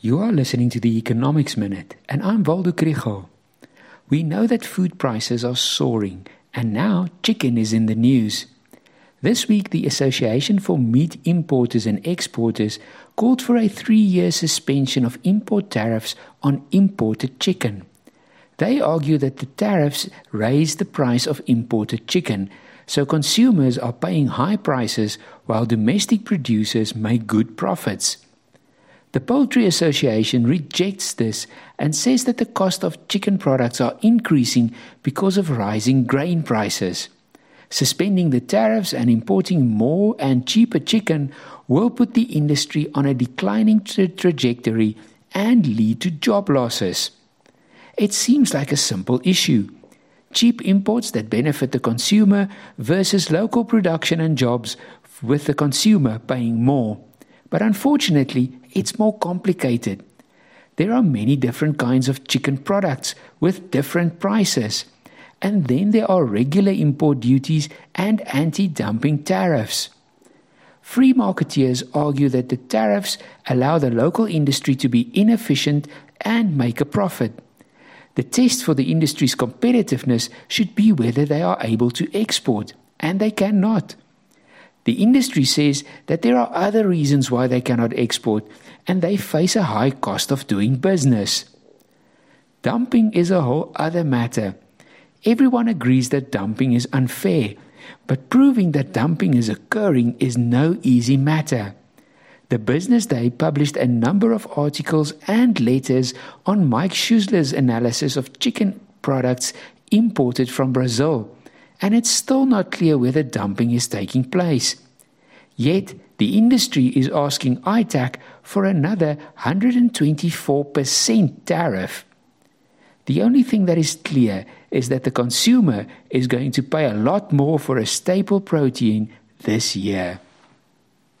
You are listening to the Economics Minute, and I'm Waldo Krugell. We know that food prices are soaring, and now chicken is in the news. This week, the Association for Meat Importers and Exporters called for a three year suspension of import tariffs on imported chicken. They argue that the tariffs raise the price of imported chicken, so consumers are paying high prices while domestic producers make good profits. The Poultry Association rejects this and says that the cost of chicken products are increasing because of rising grain prices. Suspending the tariffs and importing more and cheaper chicken will put the industry on a declining tra- trajectory and lead to job losses. It seems like a simple issue. Cheap imports that benefit the consumer versus local production and jobs with the consumer paying more. But unfortunately, it's more complicated. There are many different kinds of chicken products with different prices. And then there are regular import duties and anti dumping tariffs. Free marketeers argue that the tariffs allow the local industry to be inefficient and make a profit. The test for the industry's competitiveness should be whether they are able to export, and they cannot. The industry says that there are other reasons why they cannot export, and they face a high cost of doing business. Dumping is a whole other matter. Everyone agrees that dumping is unfair, but proving that dumping is occurring is no easy matter. The Business Day published a number of articles and letters on Mike Schussler's analysis of chicken products imported from Brazil and it's still not clear whether dumping is taking place. Yet, the industry is asking ITAC for another 124% tariff. The only thing that is clear is that the consumer is going to pay a lot more for a staple protein this year.